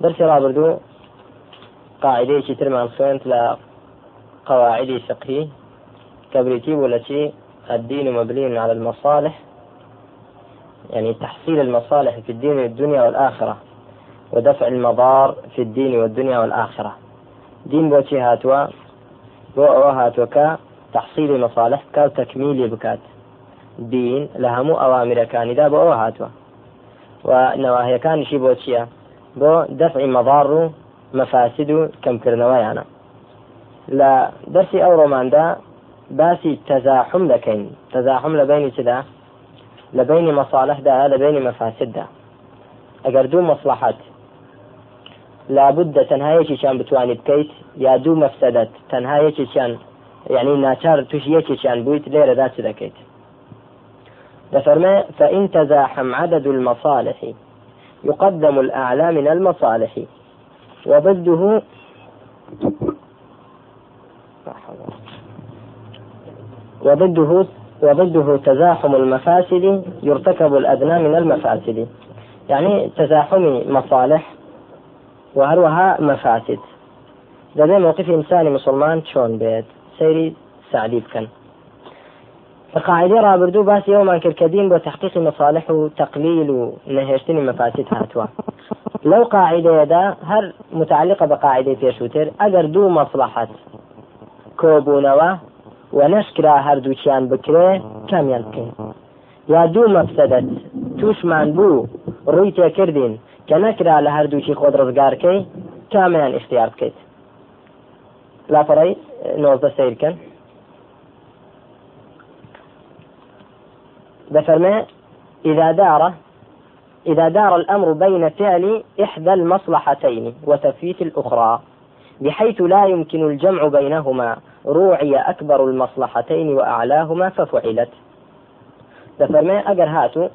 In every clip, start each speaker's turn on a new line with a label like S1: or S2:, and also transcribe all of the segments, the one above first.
S1: درس رابردو قاعدة ترمان خوينت لا قواعد فقهي. كبريتي والتي الدين مبني على المصالح يعني تحصيل المصالح في الدين والدنيا والآخرة ودفع المضار في الدين والدنيا والآخرة. دين بوتي هاتوا بو هاتوكا تحصيل مصالح كاو تكميل بكات. دين لهمو أوامر كان إذا بو هاتوا. ونواهي كان شي بوتشيا بو دفع مضار مفاسد كم كرنوايانا لا درسي أو رومان دا باسي تزاحم لكين. تزاحم لبين سدا لبين مصالح دا لبين مفاسد دا. أجر دو مصلحات لابد تنهاية شان بتواني بكيت يا دو مفسدت تنهاية شان يعني ناچار توش يكيشان بويت ليرة ذات ذكيت دفرما فإن تزاحم عدد المصالح يقدم الأعلى من المصالح. وضده وضده وضده تزاحم المفاسد يرتكب الأدنى من المفاسد. يعني تزاحم مصالح وهروها مفاسد. لدى موقف إنسان مسلمان شون بيت؟ سيري سعدي بكن. قاعدة رابردو باس يوما كالكدين بتحقيق مصالح وتقليل نهشتني مفاسد هاتوا. لو قاعدة يدا هر متعلقة بقاعدة في شوتر أجر دو مصلحة كوبونوا ونشكرا هر دوشيان بكري كم يلقي يا دو مفسدت توش من بو روي تكردين كنكرا لهر دوشي خود رزقار كي كاميان اختيار كيت لا فرأي نوزة سير كان دفرما إذا دار إذا دار الأمر بين فعل إحدى المصلحتين وتفويت الأخرى بحيث لا يمكن الجمع بينهما روعي أكبر المصلحتين وأعلاهما ففعلت. دفرما أجر هاتو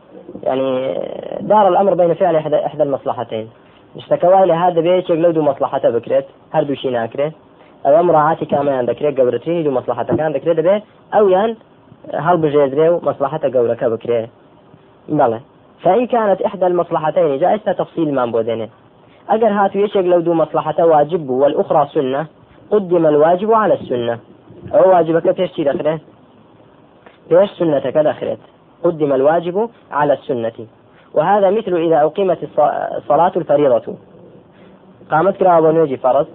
S1: يعني دار الأمر بين فعل إحدى, إحدى المصلحتين. اشتكوا هذا بيت لو مصلحته بكرت هردو شي ناكرت ئەوە مڕعاتی کامیان دەکرێت گەورەترینی دوو مەسلحەتەکان دەکرێت دەبێت ئەویان هەڵبژێدرێ و مەسلحەتە گەورەکە بکرێ بەڵێ فإن كانت إحدى المصلحتين جائزة تفصيل ما بودينه. أجر هاتو يشيك لو دو مصلحة واجب والأخرى سنة. قدم الواجب على السنة. أو واجبك تشتي دخله؟ ليش سنتك دخلت. قدم الواجب على السنة. وهذا مثل إذا أقيمت الصلاة الفريضة. قامت كرا ونوجي فرض.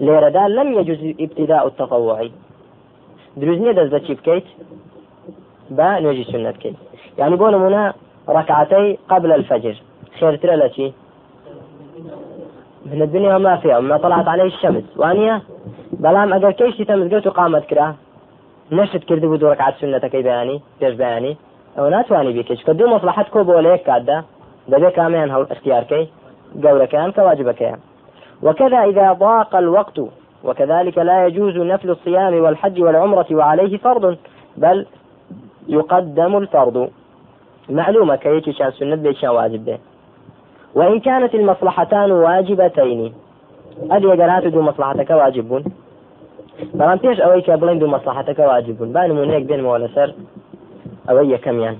S1: لێرەدا لم يجوز ابتداء التطوعي دروست نییە دەست بە چی بکەیت بە نوێژی سنت بکەیت يعني بۆ نمونە قبل الفجر. خێرترە لە چی من الدنيا وما فيها وما طلعت عليه الشمس. وانية بلام أجر كيشتي تمزقت وقامت كرا نشت كردو بدو ركعت سنتك بياني بيش بياني أو ناتواني بيكش كدو مصلحتكو بوليك كادا دبي كاميان هو اختياركي قولك كان كواجبك يعني. وكذا إذا ضاق الوقت وكذلك لا يجوز نفل الصيام والحج والعمرة وعليه فرض بل يقدم الفرض. معلومة كيتي شان سنة بيشان واجب به وإن كانت المصلحتان واجبتين أدي قرات دو مصلحتك واجب بەڵام پێش ئەوەی کە بڵێن دوو مەسلحەتەکە واجببوون با نمونەیەک بێنمەوە لەسەر ئەوەی یەکەمیان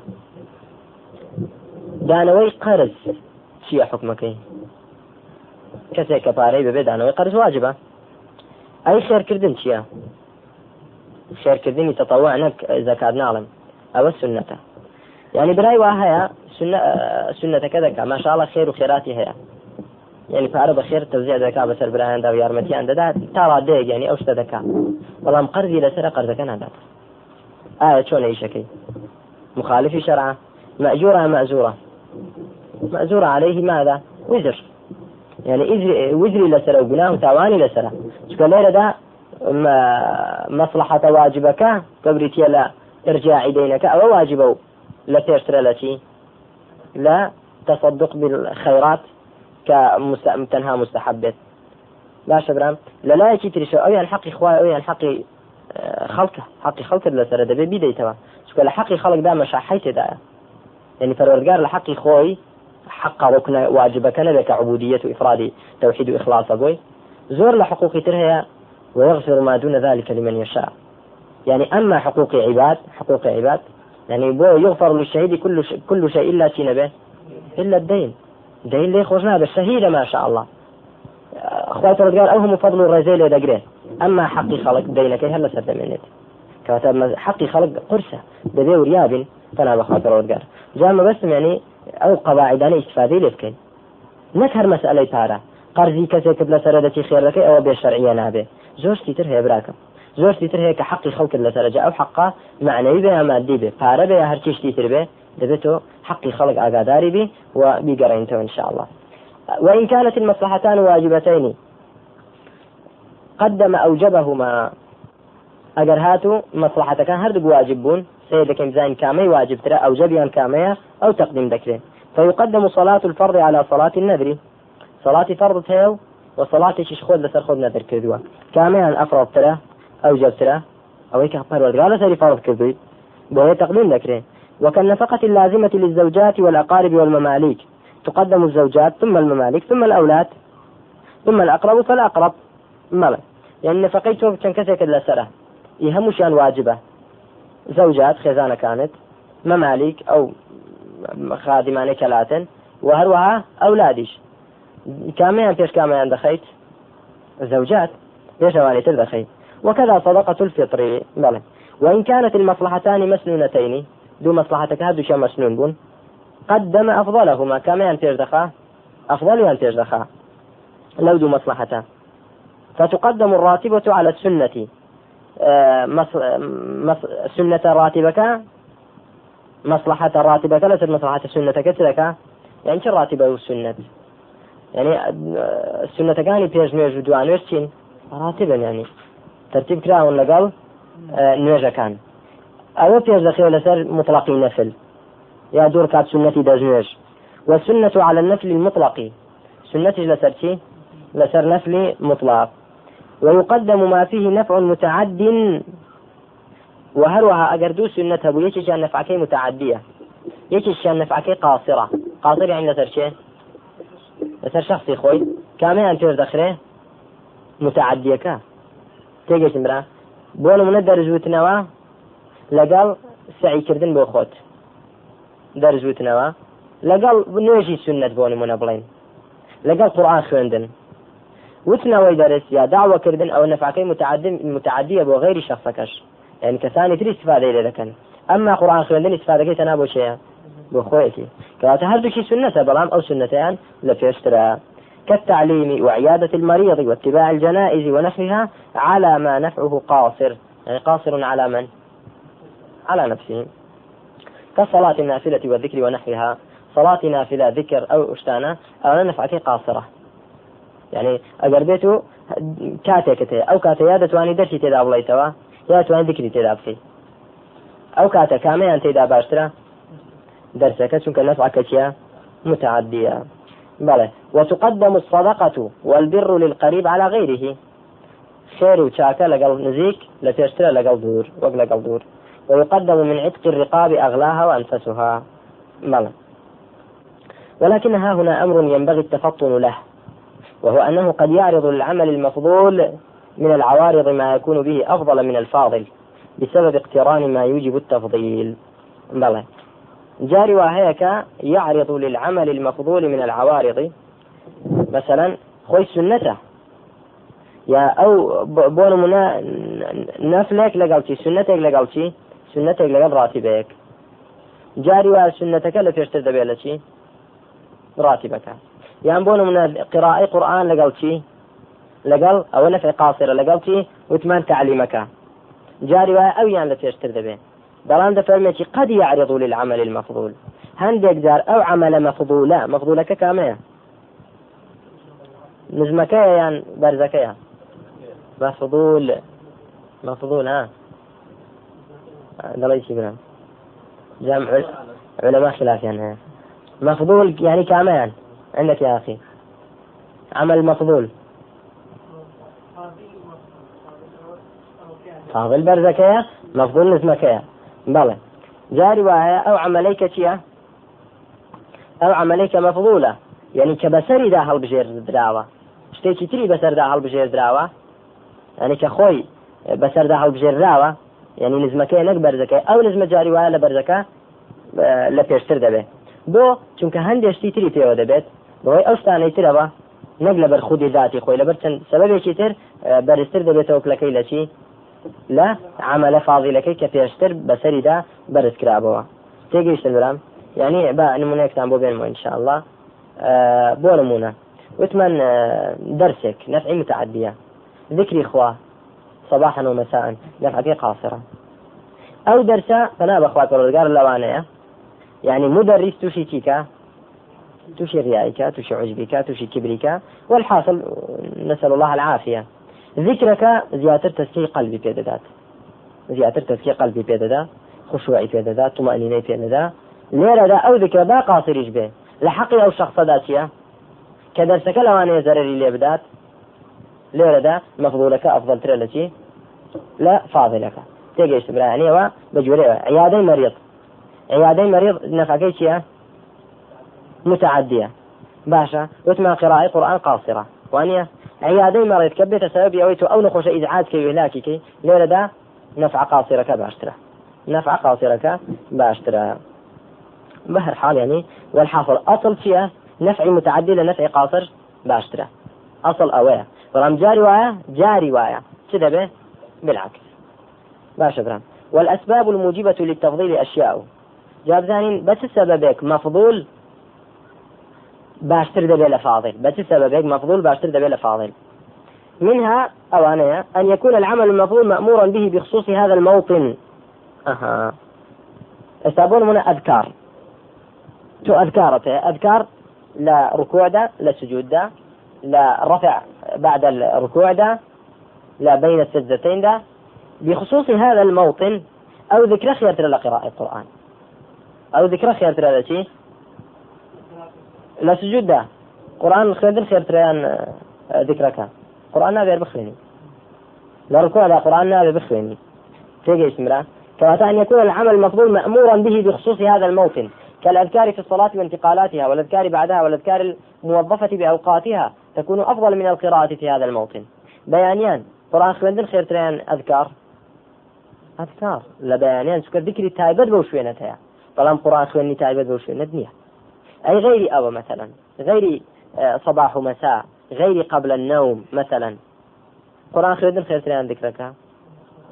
S1: دانەوەی قەرز چییە حکمەکەی کەسێک کە پارەی بەبێ دانەوەی قەرز واجبە ئەی خێرکردن چییە خێرکردنی تەتەوە نەک زەکات ناڵم ئەوە سنەتە یعنی برای وا هەیە سنەتەکە دەکا ماشاڵە خێر و خێراتی هەیە یعنی پارە بە خێر تەوزیع دەکا بەسەر برایاندا و یارمەتیان دەدات تا ڕادەیەک ینی ئەو شتە دەکا بەڵام قەرزی لەسەر قەرزەکە نادات ئایا چۆن ئیشەکەی مخالفی شرع مأجورة مأزورة. مأزورة عليه ماذا؟ وزر. يعني إجري وزري لسرة وقناه تاواني لسرة شكرا ليلة دا مصلحة واجبك كبريتي لا إرجاع دينك أو واجبه لا لتي لا تصدق بالخيرات كتنها مستحبات باشە برام لە لایەکی تریشە ئەویان حەقی خوای ئەویان حەقی خەڵکە حەقی خەڵکت لەسرە دەبێ بیدەیتەوە چکە لە حەقی خەڵکدا مەشاحی تێدایە يعني پەروەردگار لە حەقی خۆی حق ركن واجبك نبك عبودية وإفراد توحيد وإخلاص. أبوي زور لحقوق ترهيا ويغفر ما دون ذلك لمن يشاء. يعني أما حقوق عباد حقوق عباد يعني بو يغفر للشهيد كل شيء كل شيء إلا تنبه إلا الدين. دين لي خوشنا بالشهيد ما شاء الله. أخوات قال أوهم فضل الرجال دقرين أما حقي خلق دينك هلا سد منت كاتب حقي خلق قرصة دبي ورياب فأنا بخاطر قال جامع بس يعني ئەو قەواعدانە ئیسفادەی لێ بکەین نەک هەر مەسئلەی پارە قەرزی کەسێکت لە سەرەتی خێرەکەی ئەوە بێ شەرعیە نابێ زۆرتی تر هەیە براکەم زۆرتی تر هەیە کە حەقی خەڵکت لە سەرجە ئەو حقا معنەوی بێ ئامادی بێ پارە بێ هەر چشتی تر بێ دەبێتەوە حقی خەڵک ئاگاداری بی و الله وإن كانت المصلحتان واجبتين قدم أوجبهما. ئەگەر هاتو مەسلحەتەکان هەردوو واجب سيدكم زين كامي واجب ترى أو جبيان كامية أو تقديم ذكره. فيقدم صلاة الفرض على صلاة النذر. صلاة فرض تيو وصلاة شيش خود لسر خود نذر كردوا. كاميا أفرض ترى أو جب ترى أو هيك فرض قال سري فرض كردوي بوهي تقديم ذكره. وكالنفقة اللازمة للزوجات والأقارب والمماليك. تقدم الزوجات ثم المماليك ثم الأولاد ثم الأقرب فالأقرب. مالا يعني نفقيته كان كسك لسره. يهمشان واجبة. زوجات خێزانەکانت مەمالیک ئەو خادمانەی کەلاتن و هەروەها ئەولادیش کامیان پێش کامیان دەخەیت زوجات. پێش ئەوانێتر دەخەیت وكذا صدقة الفطر. بلى. وإن كانت المصلحتان مسنونتين دو مصلحتك هادو شا مسنون بون. قدم أفضلهما. كما ينتج دخا؟ أفضل ينتج دخا. لو دو مصلحتان. فتقدم الراتبة على السنة. سنەتە ڕاتیبەکە مەسلحەتە ڕاتیبەکە لەسەر مەسلحەتە سنەتەکە چ دەکە یان چ ڕاتیبە و سنەت یعنی سنەتەکانی پێش نوێژ و دوانێژ چین ڕاتیبن ینی ترتیب کراون لەگەڵ نوێژەکان ئەوە پێش دەخێ لەسەر مطلقی نەفل یا دوور کات سنەتی دەژێژ وسنة على النفل المطلق. سنتي لسر شي؟ لسر نفلي مطلق. ويقدم ما فيه نفع متعد. وهروها أجردو سنة أبو يشيشان نفعكي متعدية. يشيشان نفعكي قاصرة. قاصرة يعني لسر شيء؟ لسر شخصي خوي. كامي أن تير دخره متعدية كا. تيجيش مرا بۆن منە دەرزوتنەوە لەگەڵ سعیکردن بۆ خۆت دەرزوتنەوە لەگەڵ نوێژی سنت بۆ نمونە بڵێن لەگەڵ قورآان خوێندن وتنەوەی دەرس یا داواکردن ئەو نەفاکەی متعدیە بۆ غیری شخصەکەش يعني کەسانی تری استفادة لێ دەکەن ئەمما قورآن خوێندن استفادەکەی تەنا بۆ شەیە بۆ خۆیەتی کەواتە هەردووکی سنەتە بەڵام ئەو سنەتیان لە پێشترە كالتعليم وعيادة المريض واتباع الجنائز ونحوها على ما نفعه قاصر. يعني قاصر على من؟ على نفسه. كصلاة النافلة والذكر ونحوها. صلاة نافلة ذكر أو أشتانة أو نفعك قاصرة. يعني ئەگەر بێت و کاتێکت هەیە ئەو کاتە یا دەتوانانی دەرسی تێدا بڵیتەوە یا توانانی ذکری تێدا بکەیت. ئەو کاتە کامیان تێدا باشترە؟ دەرسەکە چونکە نەفعەکە متعدية بلى وتقدم الصدقة والبر للقريب على غيره. خير وشاكا لقل نزيك لتشترى لقل دور وقل لقل دور ويقدم من عتق الرقاب أغلاها وأنفسها. بلى ولكن ها هنا أمر ينبغي التفطن له. وهو أنه قد يعرض للعمل المفضول من العوارض ما يكون به أفضل من الفاضل بسبب اقتران ما يوجب التفضيل. بلى. جاري وهيك يعرض للعمل المفضول من العوارض. مثلا خوي سنته. يا أو بون منا نفلك لقلتي سنتك لقلتي سنتك لقل راتبك. جاري وسنتك لفيش تدبي راتبك. یان بۆ منە قراءی قورآن لەگەڵ چی؟ لەگەڵ ئەوە نەفع قاسرە لەگەڵ چی؟ وتمان تعلیمەکە. جاری وایە ئەویان لە پێشتر دەبێت بەڵام دەفەرمێکی قد يعرض للعمل المفضول. هەندێک جار ئەو عملە مەفضولە مەفضولەکە کامەیە؟ نزمەکەیە یان بەرزەکەیە؟ مەفضول مەفضول ها؟ دەڵی چی برم جامع علماء خلافیان هەیە. مفضول يعني كامان عندك يا أخي. عمل مفضول. فاضل برزكية مفضول نزمكية بلى جاري وهي أو عمليك چیە ئەو عملەیەکە مەفضولە یعنی کە بەسەریدا هەڵبژێر دراوە شتێکی تری بەسەردا هەڵبژێر دراوە ینی کە خۆی بەسەردا هەڵبژێراوە یعنی نزمەکەی نەک بەرزەکەی ئەو نزمە جاری وایە لە بەرزەکە لە پێشتر دەبێت بۆ چونکە هەندێشتی تری پێوە دەبێت بۆی ئەو شتانەی ترەوە نەک لەبەر خودی ذاتی خۆی. لەبەر چەند سەبەبێکی تر بەرزتر دەبێتەوە کلەکەی لە چی؟ لە عملە فاضیلەکەی کە پێشتر بەسەریدا بەرز کرابەوە. تێگەیشتە برام؟ یعنی با نمونەیەکتان بۆ بێنمەوە انشاءله بۆ نمونە. وتمان دەرسێک نفعی متعدية ذكري خوا صباحا ومساء نفعتي قاصرة أو درسا فنا بأخوات الرجال اللوانية يعني مدرس توشي تيكا توشي ريائك توشي عجبك توشي كبرك والحاصل نسأل الله العافية. ذكرك زيادة تسكي قلبي بيددات زيادة تسكي قلبي بيددا خشوعي بيددا طمأنينة بيددا ليرة دا أو ذكر دا قاصريش به لحقي أو شخص داتيا كدرسك لوانية زرري لي بدات ليرة مفضولك أفضل ترى لشي لا فاضلك. تيجي برا يعني و بجوري. عيادة مريض. عيادة مريض شيء متعدية. باشا وتما قراءة قرآن قاصرة. وانيا عيادة مريض كبيت سبب يويتو أو نخوش إزعاج كي يهلاكي ليرة دا نفع قاصرك باشترا نفع قاصرك باشترا بهر حال يعني والحاصل أصل فيها نفع متعدي لنفع قاصر باشترا أصل أوية. بەڵام جاری وایە جاری وایە چ دەبێ بالعكس. باشە برام. والأسباب الموجبة للتفضيل أشياء. جابزانين بس سببك مفضول باشتر دبي لفاضل بس سببك مفضول باشتر دبي لفاضل منها أوانية أن يكون العمل المفضول مأمورا به بخصوص هذا الموطن. أها. استابون من أذكار. تو أذكارته؟ أذكار لا ركوع ده لا سجود ده لا رفع بعد الركوع ده لا بين السجدتين ده. بخصوص هذا الموطن أو ذكر خيار لقراءة القرآن. أو ذكر خيار هذا شيء؟ لا سجود ده. قرآن خير خيار تريان آه، ذكرك. قرآن نابي بخويني لا قرآن نابي بخويني تيجي اسمرا كما أن يكون العمل المفضول مأمورا به بخصوص هذا الموطن كالأذكار في الصلاة وانتقالاتها والأذكار بعدها والأذكار الموظفة بأوقاتها تكون أفضل من القراءة في هذا الموطن. بيانيان. قرآن خوێندن خێرتریان ئەذکار ئەذکار لە بەیانیان چکە ذکری تایبەت بەو شوێنەت هەیە بەڵام قڕان خوێنی تایبەت بەو نییە أي غير أو مثلا غير صباح ومساء غير قبل النوم مثلا. قرآن خوێندن خێرتریان ذكرك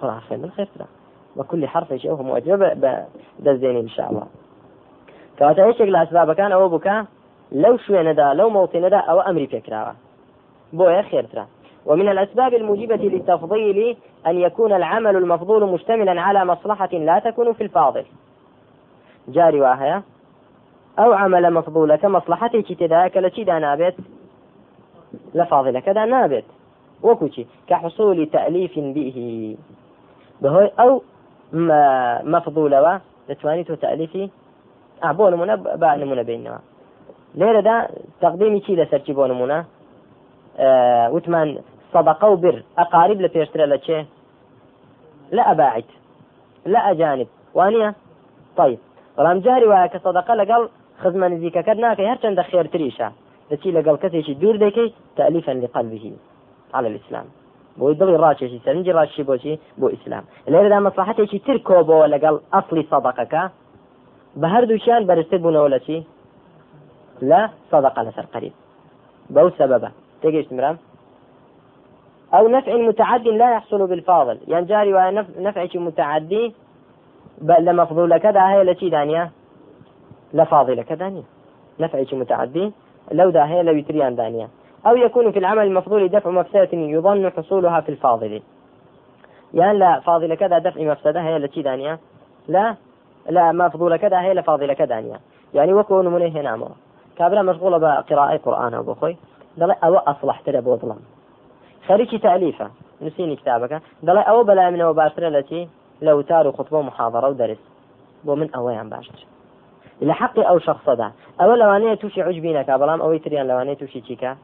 S1: قرآن خوێندن خێرترا وكل حرف شيء هو مؤجب دەستێنی إن شاء الله. کەواتە هیچێک لە ئەسبابەکان ئەوە بکە لەو شوێنەدا لەو موڵتینەدا ئەوە ئەمری پێکراوە بۆیە خێرترا ومن الأسباب الموجبة للتفضيل أن يكون العمل المفضول مشتملا على مصلحة لا تكون في الفاضل. جاري واهية أو عمل مفضول كمصلحته تداك لشي دا نابت؟ لفاضلة كذا نابت. وكوشي كحصول تأليف به. بهوي أو مفضولة لتوانيت تأليفي؟ بۆ نمونە با نمونە بینەوە لێرەدا تەقدیمی چی لەسەرکی بۆ نمونە وتمان صدقة وبر. أقارب لبيشترى لشي لا أباعد. لا أجانب. وانية؟ طيب. وایە کە سەدەقە لەگەڵ خزمە نزیکەکەت ناکەی هەرچەندە خێرتریشە دەچی لەگەڵ کەسێکی دوور دەکەی تەلیفەن لقلبه على الإسلام. بۆی دڵی ڕاکێشی سەرنجی ڕاشی بۆچی؟ بۆ ئیسلام. لێرەدا مەسلحەتێکی تر کۆبەوە لەگەڵ ئەسلی سەدەقەکە بە هەردووچیان بەرزتر بوونەوە لە چی؟ لە صدقة لەسەر قريب بەو سببە تێگەشت مرام أو نفع متعد لا يحصل بالفاضل. يعني جاري نفع متعدي بل لمفضول كذا هي لشي لفاضلة كدانيا نفع متعدي لو دا هي لو يتريان دانيا أو يكون في العمل المفضول دفع مفسدة يظن حصولها في الفاضل. يعني لا فاضلة كذا دفع مفسدة هي لشي دانيا لا لا مفضولة كذا هي لفاضلة كذا يعني وكو نمونه هنا أمر. كابرا مشغولة بقراءة قرآن أبو خوي دڵێ ئەوە ئەسڵحترە بۆ دڵم خەریکی تالیفە نووسینی کتابەکە دەڵێ ئەوە بەلای منەوە باشترە لە چی لە وتار و خطبە محاضرە و من باشتر لحق أو شخص ده أو لوانية توشي عجبينك بلام أو يتريان لوانية توشي تشيكا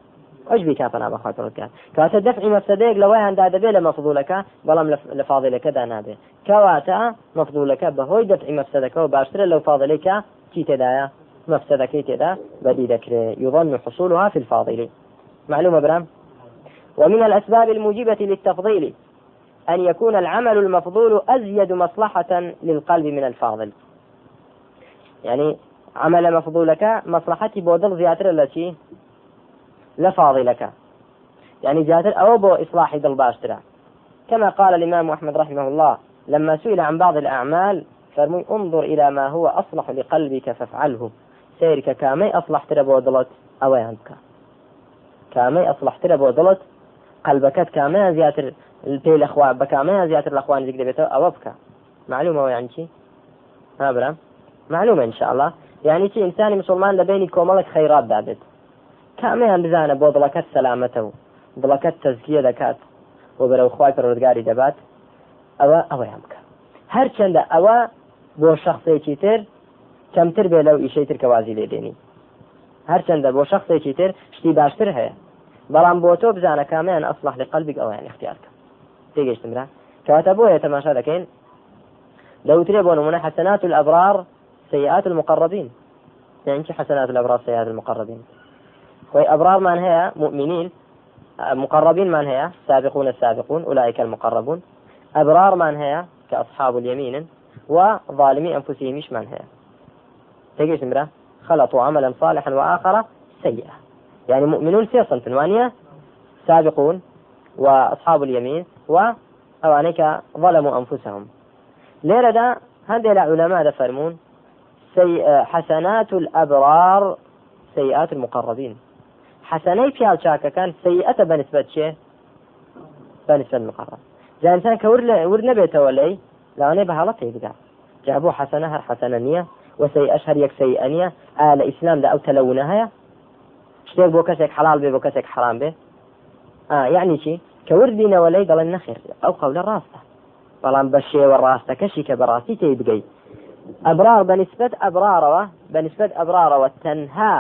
S1: عجبي كافنا بخوات ڕکات کاتە دەفعی مەفسدەیەک لەوەیاندا دەبێت لە مەفضولەکە بەڵام لە فاضلەکەدا نابێت کەواتە مەفضولەکە بەهۆی دەفعی مەفسدەکەەوە باشترە لەو فاضلێکە چی تێدایە مفسدەکەی تێدا بەدی دەکرێت يظن حصولها في الفاضل. معلومة برام؟ ومن الأسباب الموجبة للتفضيل أن يكون العمل المفضول أزيد مصلحة للقلب من الفاضل. يعني عمل مفضولك مصلحتي بودل زيادة التي لفاضلك يعني زيادة أو بو إصلاح دل باشترا. كما قال الإمام أحمد رحمه الله لما سئل عن بعض الأعمال فرمي انظر إلى ما هو أصلح لقلبك فافعله. سيرك كامي أصلح ترى بودلت أو ينبك كامي أصلح ترى بودلت قلبك كامي زيادة البي الأخوان بكامي زيادة الأخوان دبيته أو بك معلومة يعني ها برام شاء الله. يعني شي إنساني مسلمان لبيني كوملك خيرات دابت کامیان بزانە بۆ دڵەکەت سەلامەتە و دڵەکەت تەزکیە دەکات بۆ بەرەو خخوای پەرۆزگاری دەبات ئەوە ئەوەیان بکە هەرچەندە ئەوە بۆ شخصێکی تر کەمتر بێ لەو ئیشەی تر کەوازی لێ دێنی هەرچەندە بۆ شخصێکی تر شتی باشتر هەیە بەڵام بۆ تۆ بزانە کامیان ئەسلح لە قەلبی ئەویان اختیارکە تێگەشتمرا کەواتە بۆیە تەماشا دەکەین لەوترێ بۆ نمونە حسنات الأبرار سيئات المقربين. يعني حسنات الأبرار سيئات المقربين. أبرار من هي مؤمنين مقربين من هي سابقون السابقون أولئك المقربون. أبرار من هي كأصحاب اليمين وظالمي أنفسهم من هي تجيش نمرة خلطوا عملا صالحا وآخر سيئا يعني مؤمنون في صنف وانية سابقون وأصحاب اليمين وأوانيك ظلموا أنفسهم. ليرة هذه العلماء فرمون سي حسنات الأبرار سيئات المقربين. حەسەنەی پیاو چاکەکان سەیئەتە بەنسبەت چێ بەنسبەت مقڕ جانسان کە ور نەبێتەوە لەی لاوانەی بە حاڵەت تێبدا جا بۆ حەسەنە هەر حەسەنە نییە وسەی ئەش هەر یەک سەیئە نیە ئا لە ئیسلامدا ئەو تەلەونە هەیە شتێک بۆ کەسێک حەڵال بێ بۆ کەسێک حرام بێ یعنی چی کە وردینەوە لەی دەڵێن نەخێر ئەو قەولە ڕاستە بەڵام بە شێوە ڕاستەکەشی کە بەڕاستی تێ بگەیت ئەبرار بەنسبەت ئەبرارەوە بەنسبەت ئەبرارەوە تەنها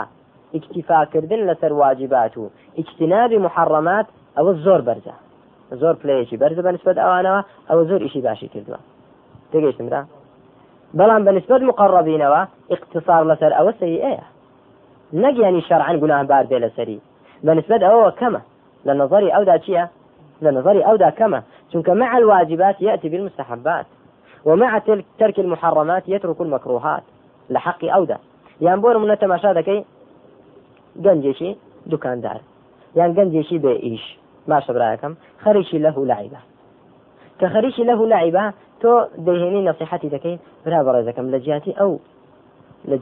S1: ئیکتیفاکردن لەسەر واجبات و ئیجتنابی محڕەمات ئەوە زۆر بەرزە زۆر پلەیەکی بەرزە بەنسبەت ئەوانەوە ئەوە زۆر ئیشی باشی کردووە. تێگەیشتمرا بەڵام بەنسبەت مقڕبینەوە اقتصار لەسەر ئەوە سەیئەیە نەگەیانی شەرعن گوناهبار بێ لەسەری بەنسبەت ئەوە کەمە. لە نظری ئەودا چییە؟ لە نظری ئەودا كما چونکە مع الواجبات يأتي بالمستحبات. ومع ترك المحرمات يترك المكروهات لحق أودا يعني بور من تماشا دكي گەنجێکی دوکاندار یان گەنجێکی بێ ئیش باشە براەکەم خەریکی لەه لعیبە کە خەریکی لەه لعیبە تۆ دەهێنی نصیحەتی دەکەی برا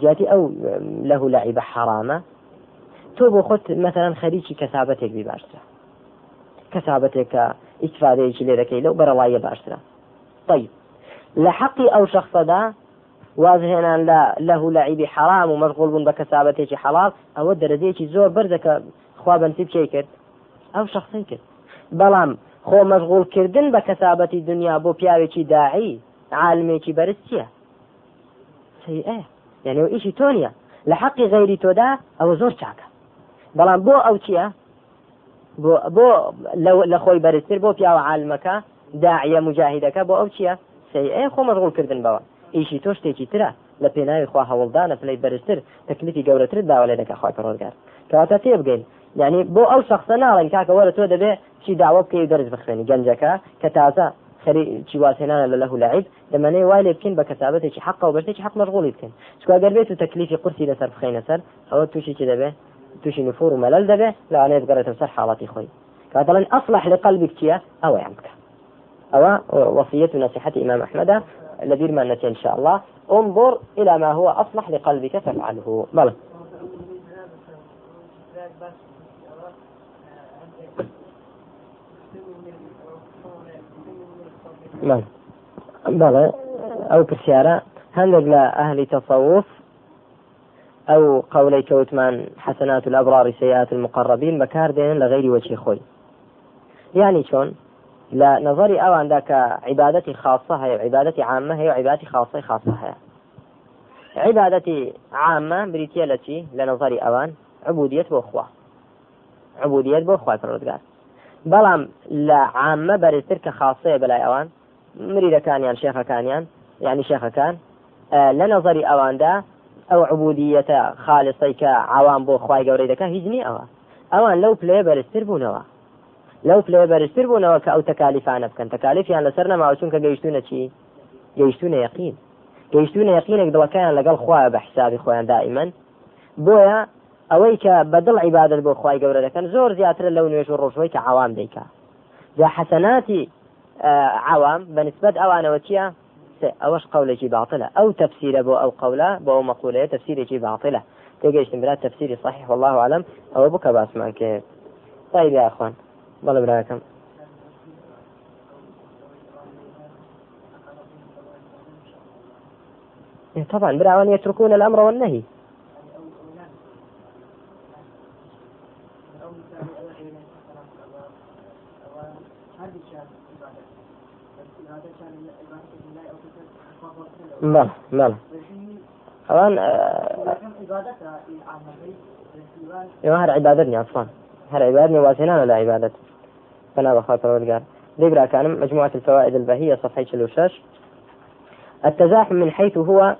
S1: جیاتی ئەو لەه لعیبە حرامە تۆ بۆ خۆت مثلەن خەریکی کەسابەتێک بی باشترە کەسابەتێک کە ئیسفادەیەکی لێ دەکەی لەو بەرەڵایە باشترە طيب. لە حەقی ئەو شخصەدا وازهێنان لە لەه لەعیبی حرام و مەشغول بوون بە کەسابەتێکی حەڵال ئەوە دەرەجەیەکی زۆر بەردەکە خوا بەنسی بچی کرد. ئەو شخصی کرد. بەڵام خۆ مەشغولکردن بە کەسابەتی دنیا بۆ پیاوێکی داعی عالمێکی بەرز چییە؟ سیئە یعنی و ئیشی تۆ نیە لە حەقی غەیری تۆدا ئەوە زۆر چاکە. بەڵام بۆ ئەو چییە؟ بۆ لە خۆی بەرزتر بۆ پیاوە عالمەکە داعیە مجاهیدەکە بۆ ئەو چییە؟ سیئە خۆ مەشغولکردن بەوە. ئیشی تۆ شتێکی ترە لە پێناوی خوا هەوڵدانە پلەی بەرزتر تەکلیفی گەورەتر داوا لێ دەکە خخوای پەرۆزگار. کەواتە تێ بگەین. یعنی بۆ ئەو شخصە ناڵێن کاکە وەرە تۆ دەبێ چی داوا بکەی دەرز بخوێنی. گەنجەکە کە تازە چی واسێنانە لە لەه لعید دەمەنەی وای لێ بکەین بە کەسابەتێکی حق و بەشتێکی حق مەشغوڵی بکەین. چکگەر بێت و تەکلیفی قورسی لەسەر بخینە سەر ئەوە تووشی چی دەبێ؟ تووشی نفور و مەلل دەبێ لەوانەیە بگەڕێتەوە سەر حاڵەتی خۆی. کاتەڵێن ئەصلح لە قلبك چییە ئەوەیان ئەوە وصية نصيحة إمام أحمد لبير ما إن شاء الله. انظر إلى ما هو أصلح لقلبك فافعله. بلى بلى بلى. أو كسيارة هندق لأهل تصوف. أو قولي كوتمان حسنات الأبرار سيئات المقربين. بكار دين لغير وجه خوي. يعني شون؟ لە نظری ئەواندا کە عیباەتی خاصە هەیە عیباەتی عامە هەیە عیباتی خاصی خاصە هەیە. عبادتي عامة بريتيالتي لنظري أوان عبودية بأخوة عبودية بأخوة فرودقار بەڵام لە عامە بەرزتر کە خاصەیە بەلای ئەوان مریدەکانیان شێخەکانیان یعنی شێخەکان لە نظری ئەواندا ئەو عبودیەتە خالصی کە عوام بۆ خی گەورەی دەکە هیچ نی ئەوە. ئەوان لەو پلێ بەرزتر بوونەوە. لەو پلێ بەرزتر بوونەوە کە ئەو تەکالیفانە بکەن. تەکالیفیان لەسەر نەماوە چونکە گەیشتونە چی؟ گەیشتونە یقین گەیشتونە یقینێک دڵەکەیان لەگەڵ خخوایە بە حسابی خۆیان دائیمەن. بۆیە ئەوەی کە بەدڵ عیبادت بۆ خی گەورە دەکەن زۆر زیاتر لەو نوێژ و ڕۆژەوەی کە عوام دەیکا. جا حەسەناتی عوام بەنسبت ئەوانەوە چییە؟ ئەوەش قولێکی باطلە. ئەو تفسيرە بۆ ئەو قولە بۆ ئەو مەقولەیە تفسيرێکی باطلە. تێگەیشتم برات تفسيری صحيح والله أعلم. ئەوە بکە باسمان کرد طيب يا أخوان بەڵێ براکەم طبعا براوان يتركون الأمر والنهي. بله بله اوان أيوه هر عبادتني أصلا هر عبادتني واسنان لا عبادت فانا بخاطر ورقار ديقرا كان مجموعة الفوائد البهية صفحة شلوشاش التزاحم من حيث هو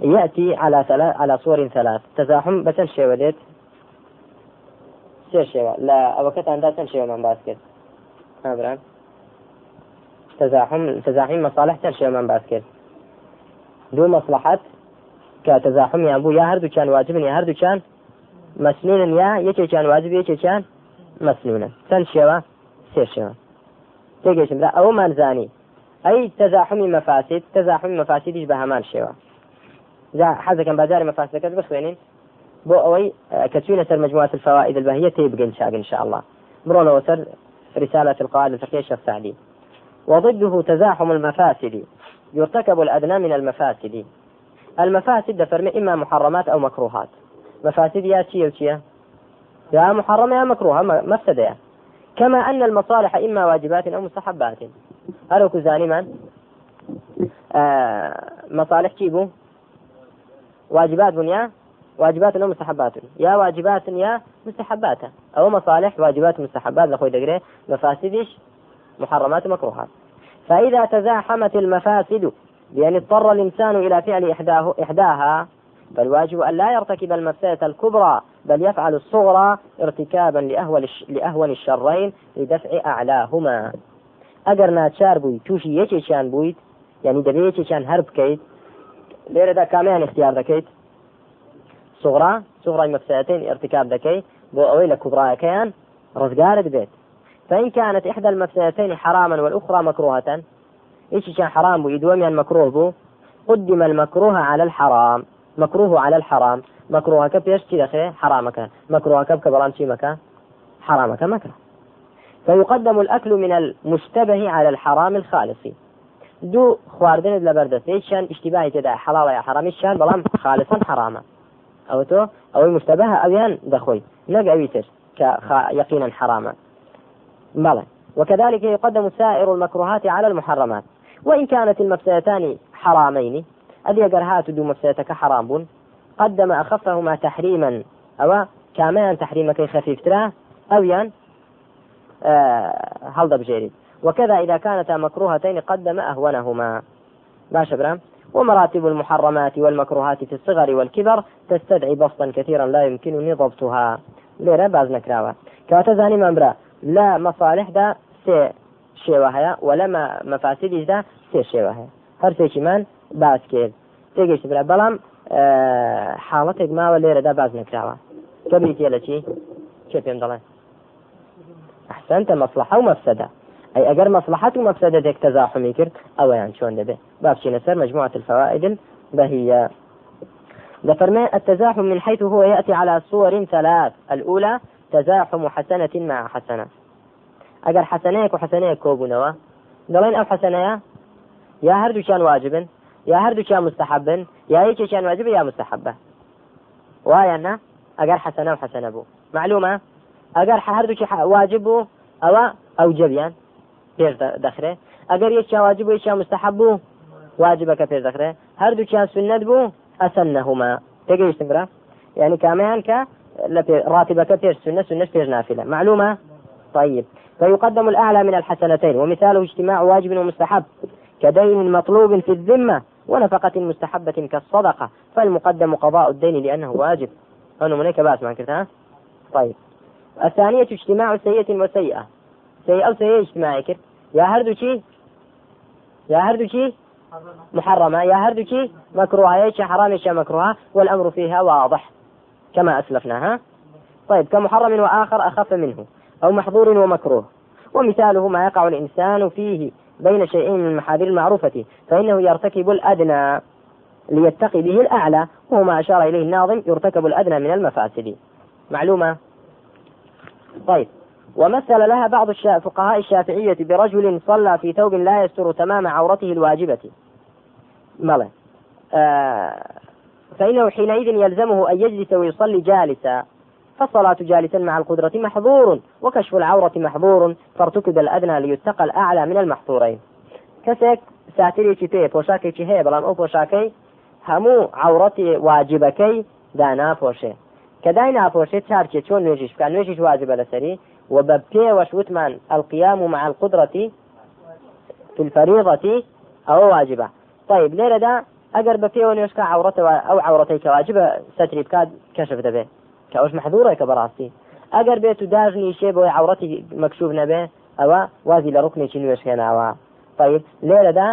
S1: يأتي على ثلاث على صور ثلاث. تزاحم بس شيء وديت سير شيء لا أوقات عندها شيء من باسكت. ها تزاحم تزاحم مصالح شيء من باسكت. دوو مەسلحەت کە تەزاحمیان بوو یا هەردووچان واجبن یا هەردووچان مەسنونن یا یەکێکیان واجب یەکێکیان مەسنونن چەند شێوە سێ شێوە تێگەشمرا ئەوەمان زانی ئەی تەزاحمی مەفاسید تەزاحمی مەفاسیدیش بە هەمان شێوە حەزەکەم بازاری مەفاسەکەت بخوێنین بۆ ئەوەی کە چوینە سەر مجموعة الفوائد البهية تي بقن شاق إن شاء الله. مرون وسر رسالة القواعد الفقهية الشيخ سعدي. وضده تزاحم المفاسد. يرتكب الأدنى من المفاسد. المفاسد دفرم إما محرمات أو مكروهات. مفاسد يا يا. يا محرمة يا مكروهة مفسدة كما أن المصالح إما واجبات أو مستحبات. هل كزاني من؟ آه مصالح كيبو واجبات بنيا واجبات أو مستحبات. يا واجبات يا مستحبات. أو مصالح واجبات مستحبات. لأخوي دقري مفاسدش محرمات مكروهات. فإذا تزاحمت المفاسد بأن اضطر الإنسان إلى فعل إحداه إحداها فالواجب أن لا يرتكب المفسدة الكبرى بل يفعل الصغرى ارتكابا لأهون لأهون الشرين لدفع أعلاهما. ئەگەر ناچار بووی تووشی یەکێکیان بوویت یعنی دەبێت یەکێکیان هەر بکەیت لێرەدا کامیان اختیار دەکەیت سوغرا سوغڕای مەفسەتین ارتكاب دەکەیت بۆ ئەوەی لە کوبڕایەکەیان ڕزگارت بێت فإن كانت إحدى المفسدتين حراما والأخرى مكروهة إيش كان حرام بو مكروه بو قدم المكروه على الحرام. مكروه على الحرام. مكروه كب يش كذا حرامك. مكروه كب كبران شي مكان حرامك مكره فيقدم الأكل من المشتبه على الحرام الخالص. دو خواردن لبردس ايشان اشتباه تدا حلال يا حرام ايشان بلام خالصا حراما أو تو؟ أو المشتبه اويان دخوي نقا كيقينا حراما بلى. وكذلك يقدم سائر المكروهات على المحرمات. وإن كانت المفسدتان حرامين أدي قرهات دو مفسدتك حرام بون. قدم أخفهما تحريما. أو كامان تحريمك خفيف تراه أو ين آه هل بجيري وكذا إذا كانتا مكروهتين قدم أهونهما. باشا برام ومراتب المحرمات والمكروهات في الصغر والكبر تستدعي بسطا كثيرا لا يمكنني ضبطها. ليرة باز نكراوة كاتزاني ممبرا لا مصالحدا سێ شێوە هەیە و لە مەفاسیدیشدا سێ شێوە هەیە هەر سێکیمان باس کرد تێگەشت برا بەڵام حاڵەتێک ماوە لێرەدا باز نکراوە کەبریتە لە چی چێ پێم دەڵێن ئەحسنتە مەصلحە و مەفسەدە أي أجر مصلحة ومفسدة تزاحمي كرت أو يعني شون دبي. بابشي نسر مجموعة الفوائد بهي. فرمي التزاحم من حيث هو يأتي على صور ثلاث. الأولى تزاحم حسنة مع حسنة. ئەگەر حەسەنەیەک و حەسەنەیە کۆبوونەوە دەڵێن ئەو حەسەنەیە یا هەردووچیان واجبن. یا هەردووچیان مستحبن یا یەکێکیان واجبە یا مستحبە وایە نه ئەگەر حەسەنە و حەسەنە بوو معلومە ئەگەر هەردووچی واجب بوو ئەوە ئەو جەبیان پێش دەخرێ. ئەگەر یەکیان واجب بوو یەکیان مستحب بوو واجبەکە پێش دەخرێ. هەردووچیان سنت بوو أسنهما. تجيش برا؟ يعني كامان ك راتبك بيش سنة سنة بيش نافلة معلومة؟ طيب. فيقدم الأعلى من الحسنتين. ومثاله اجتماع واجب ومستحب كدين مطلوب في الذمة. ونفقة مستحبة كالصدقة. فالمقدم قضاء الدين لأنه واجب. هنا منك ما كنت ها؟ طيب. الثانية اجتماع سيئة وسيئة. سيئة أو سيئة اجتماعي يا هردو شي؟ يا هردو شي؟ محرمة. يا هردو شي؟ مكروهة. يا حرام يا مكروهة. والأمر فيها واضح. كما أسلفنا ها؟ طيب. كمحرم وآخر أخف منه أو محظور ومكروه. ومثاله ما يقع الإنسان فيه بين شيئين من المحاذير المعروفة فإنه يرتكب الأدنى ليتقي به الأعلى وهو ما أشار إليه الناظم يرتكب الأدنى من المفاسد. معلومة؟ طيب. ومثل لها بعض فقهاء الشافعية برجل صلى في ثوب لا يستر تمام عورته الواجبة. ملا آه فإنه حينئذ يلزمه أن يجلس ويصلي جالسا. فالصلاة جالسا مع القدرة محظور وكشف العورة محظور فارتكب الأدنى ليتقى الأعلى من المحظورين. كسك ساترێکی پێ پۆشاکێکی هەیە بەڵام ئەو پۆشاکەی هەموو عورەتی واجبەکەی دا ناپۆشێ دای ناپۆشێت چارکێ چۆن نوێژیش بکە نوێژیش واجبە لەسەری و بە پێوەش وتمان القيام مع القدرة في الفريضة أو واجبة. طيب ئەگەر بە پێوە نوێشکە عورەتەوە ئەو عورەتەی کە واجبە ستری بکات کەشف دەبێت کە ئەوش محدورێکە بەڕاستی. ئەگەر بێت و داژنی شێ بۆی عورەتی مەکشوف نەبێ ئەوە وازی لە ڕوکنێکی نوێش هێناوە طيب لێرەدا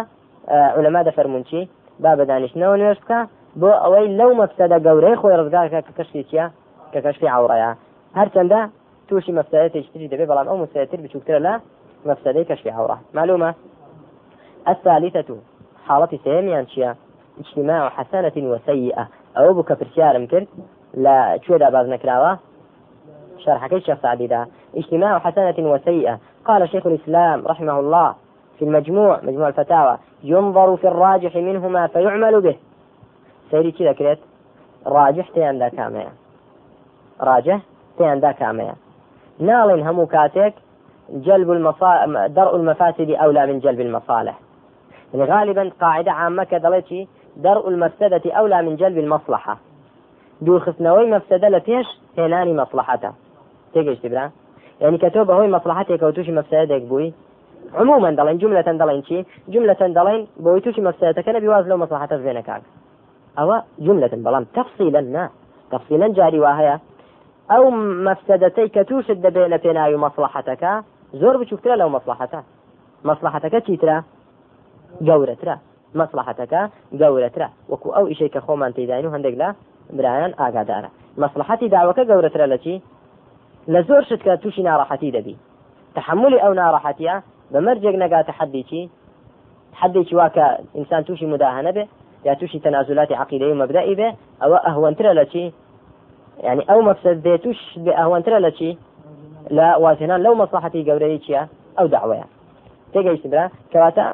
S1: علەما دەفەرمونون چی با بەدانیشتنەوە نوێش بکە بۆ ئەوەی لەو مەفسەدە گەورەی خۆی ڕزگارکە کە کەشتی چیە؟ کە کەشتی عورەیە هەرچەندە تووشی مەفسەتێکی دەبێ بەڵام ئەو مسەتر بچووکترە لە مەفسەدەی کەشفی عورە معلومة الثالثة حالة سيميان شيا اجتماع حسنة وسيئة. أو بك فرشارم كرد لا شو باز نكراوة؟ شرح كيف شيخ سعدي اجتماع حسنة وسيئة. قال شيخ الإسلام رحمه الله في المجموع مجموع الفتاوى ينظر في الراجح منهما فيعمل به. سيري كذا كريت راجح تيان دا كامية. راجح تيان دا كامية. ناڵین هەموو کاتێک جلب المصا... درء المفاسد أولى من جلب المصالح. يعني غالبا قاعدة عامة كدلتي درء المفسدة أولى من جلب المصلحة. دووخستنەوەی مەفسەدە لە پێش هێنانی مەسلحەتە. تێگەشتی برا. يعني کە تۆ بەهۆی مەسلحەتێک و تووشی مەفسەدێک بووی عموما دەڵێن جملة دەڵێن چی؟ جملة دەڵێن بۆی تووشی مەفسەتەکە نەبی واز لەو مەسلحەتە بێنە کاک ئەوە جملة بەڵام تەفصیلا نا. تەفصیلا جاری وا هەیە. ئەو مەفسەدەتەی کە تووشت دەبێ لە پێناوی مەسلحەتەکە زۆر بچووکترە لەو مەسلحەتە. مەسلحەتەکە چیترە گەورەترە. مەسلحەتەکە گەورەترە. وەکو ئەو ئیشەی کە خۆمان تێداین و هەندێک لە برایان ئاگادارە. مەسلحەتی داوەکە گەورەترە لە چی؟ لە زۆر شت کە تووشی ناڕەحەتی دەبی. تحملی ئەو ناڕەحەتیە بەمەرجێک نەگاتە حەدێکی حەدێکی واکە ئینسان تووشی مداهنە بێ یا تووشی تەنازولاتی عقیدەی مەبدەئی بێ ئەوە ئەهوەنترە لە يعني ئەو مەفسد بێتوش بێ ئەوەنترە لە چی؟ لە وازهێنان لەو مەسلحەتی گەورەی چییە ئەو داوەیە. تێگەیشت برا کەواتە